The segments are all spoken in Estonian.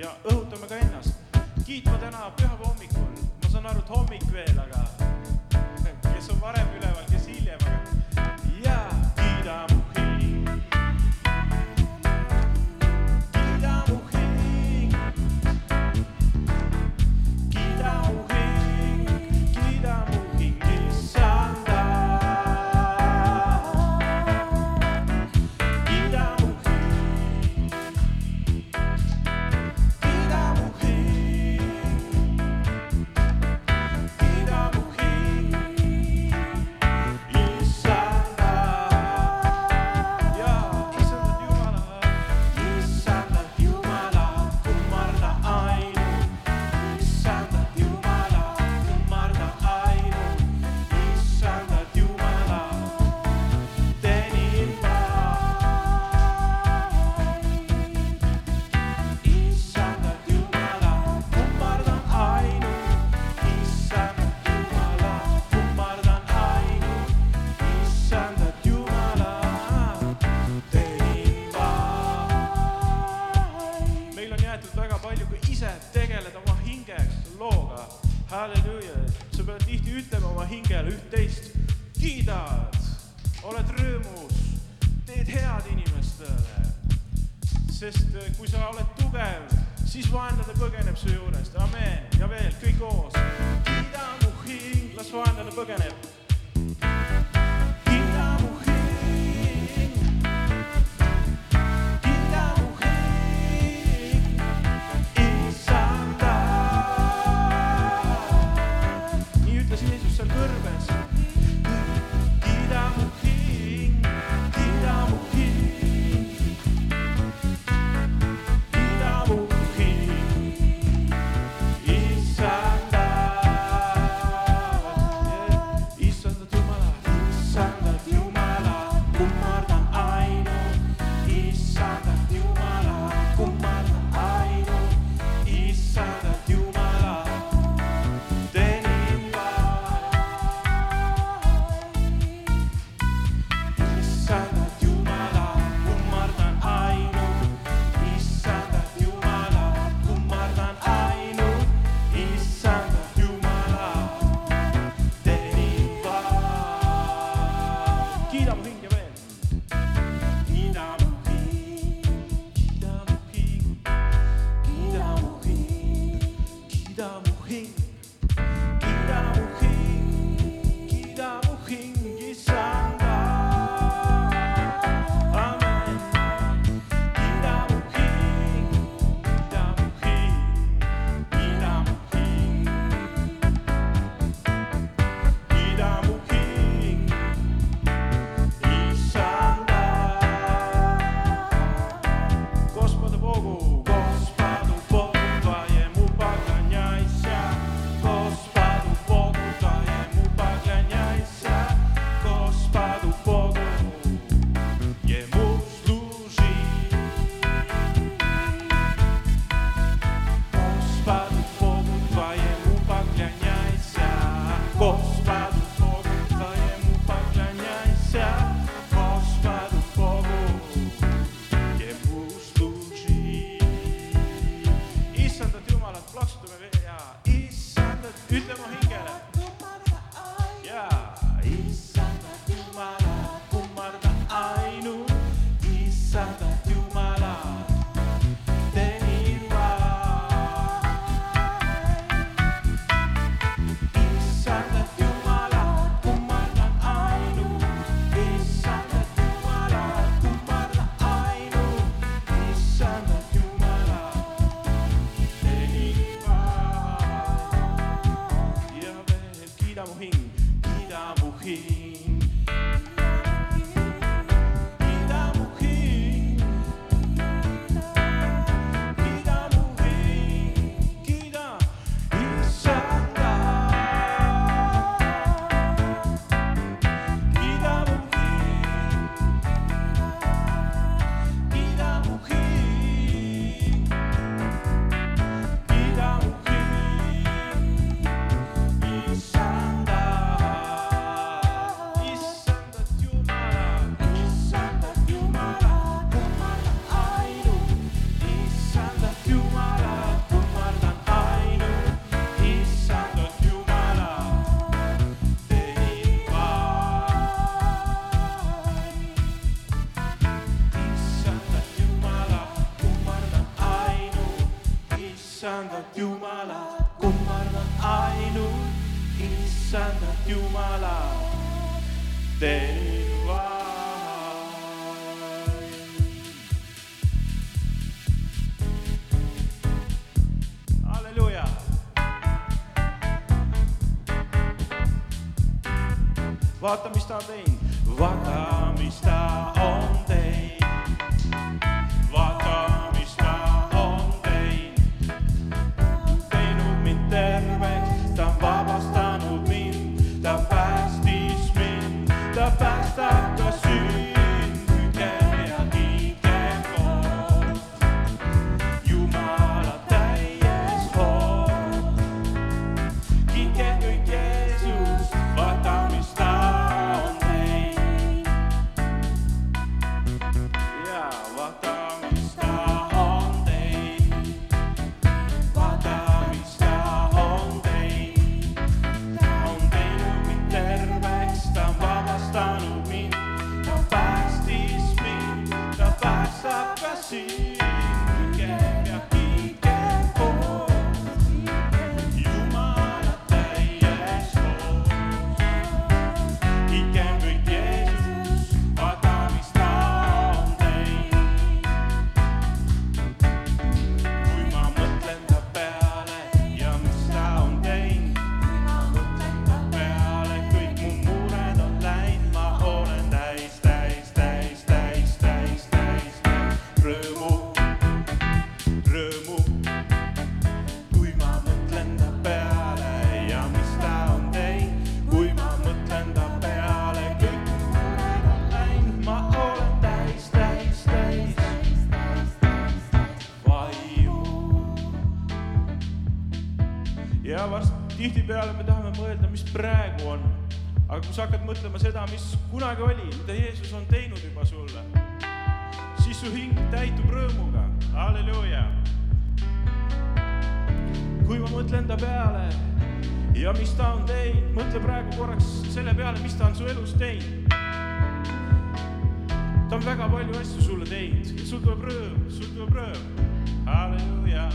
ja õhutame ka ennast. Kiitma täna pühapäeva hommikul, ma saan aru, et hommik veel, aga kes on varem üleval, the book on it. keep. vaata, mis ta on teinud, vaata, mis ta tihtipeale me tahame mõelda, mis praegu on. aga kui sa hakkad mõtlema seda, mis kunagi oli, mida Jeesus on teinud juba sulle, siis su hing täitub rõõmuga, halleluuja. kui ma mõtlen ta peale ja mis ta on teinud, mõtle praegu korraks selle peale, mis ta on su elus teinud. ta on väga palju asju sulle teinud ja sul tuleb rõõm, sul tuleb rõõm, halleluuja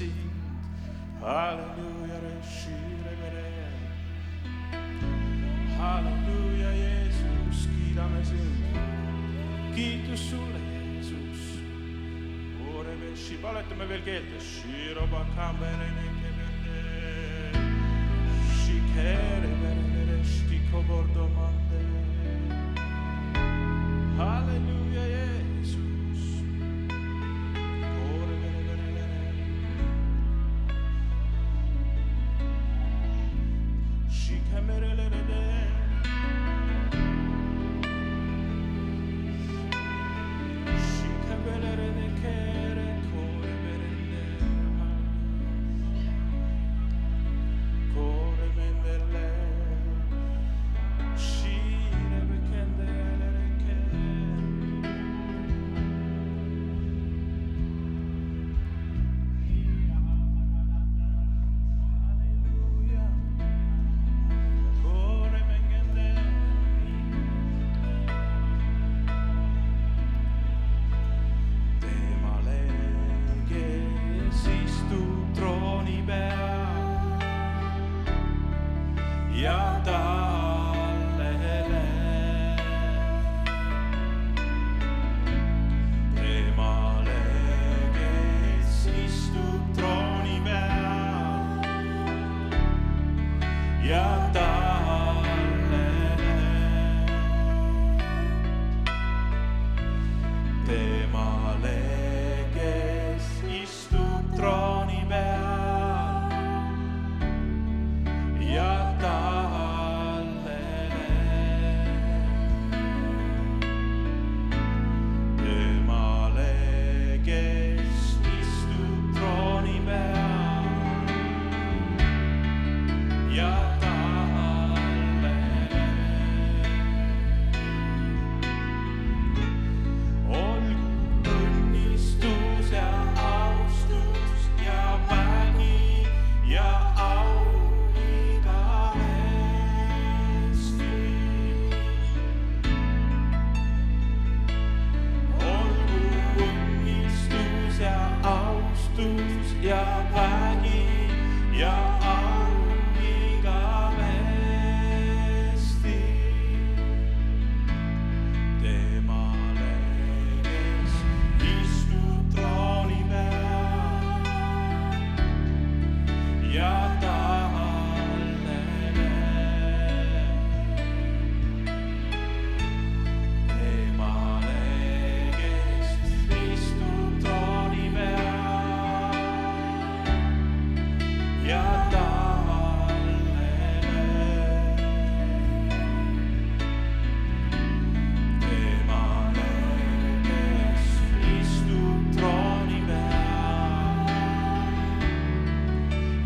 sind. Halleluja, Reshire Berea. Halleluja, Jeesus, kiidame sind. kiitus sulle, Jeesus. valetame veel keelde. Shiro bakamberene keberde. Shikere.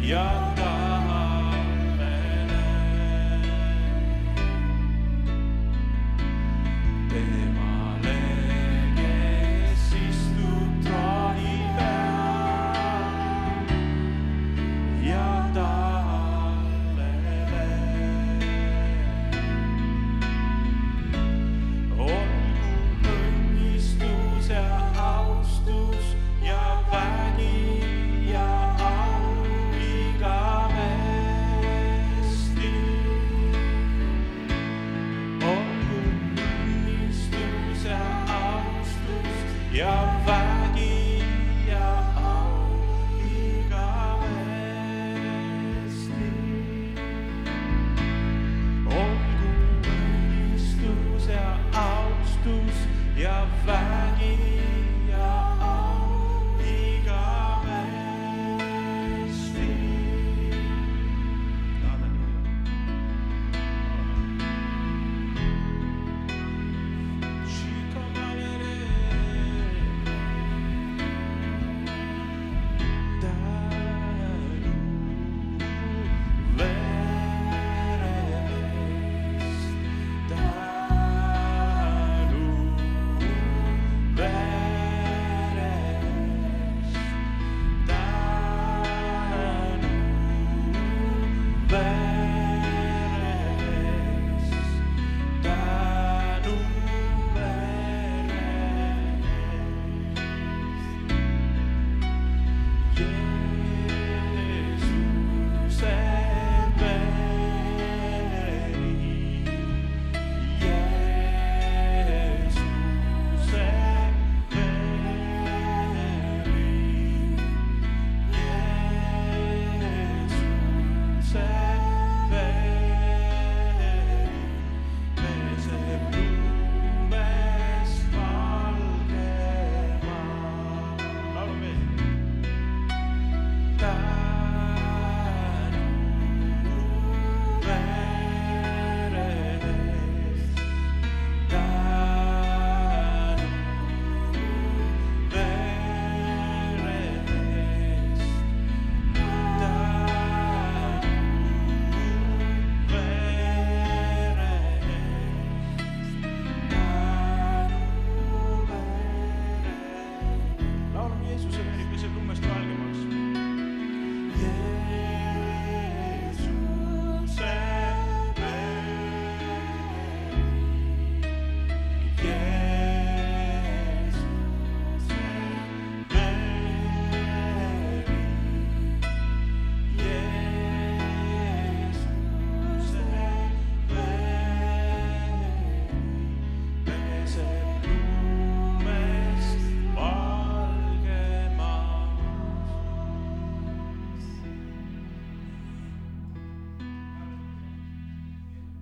young.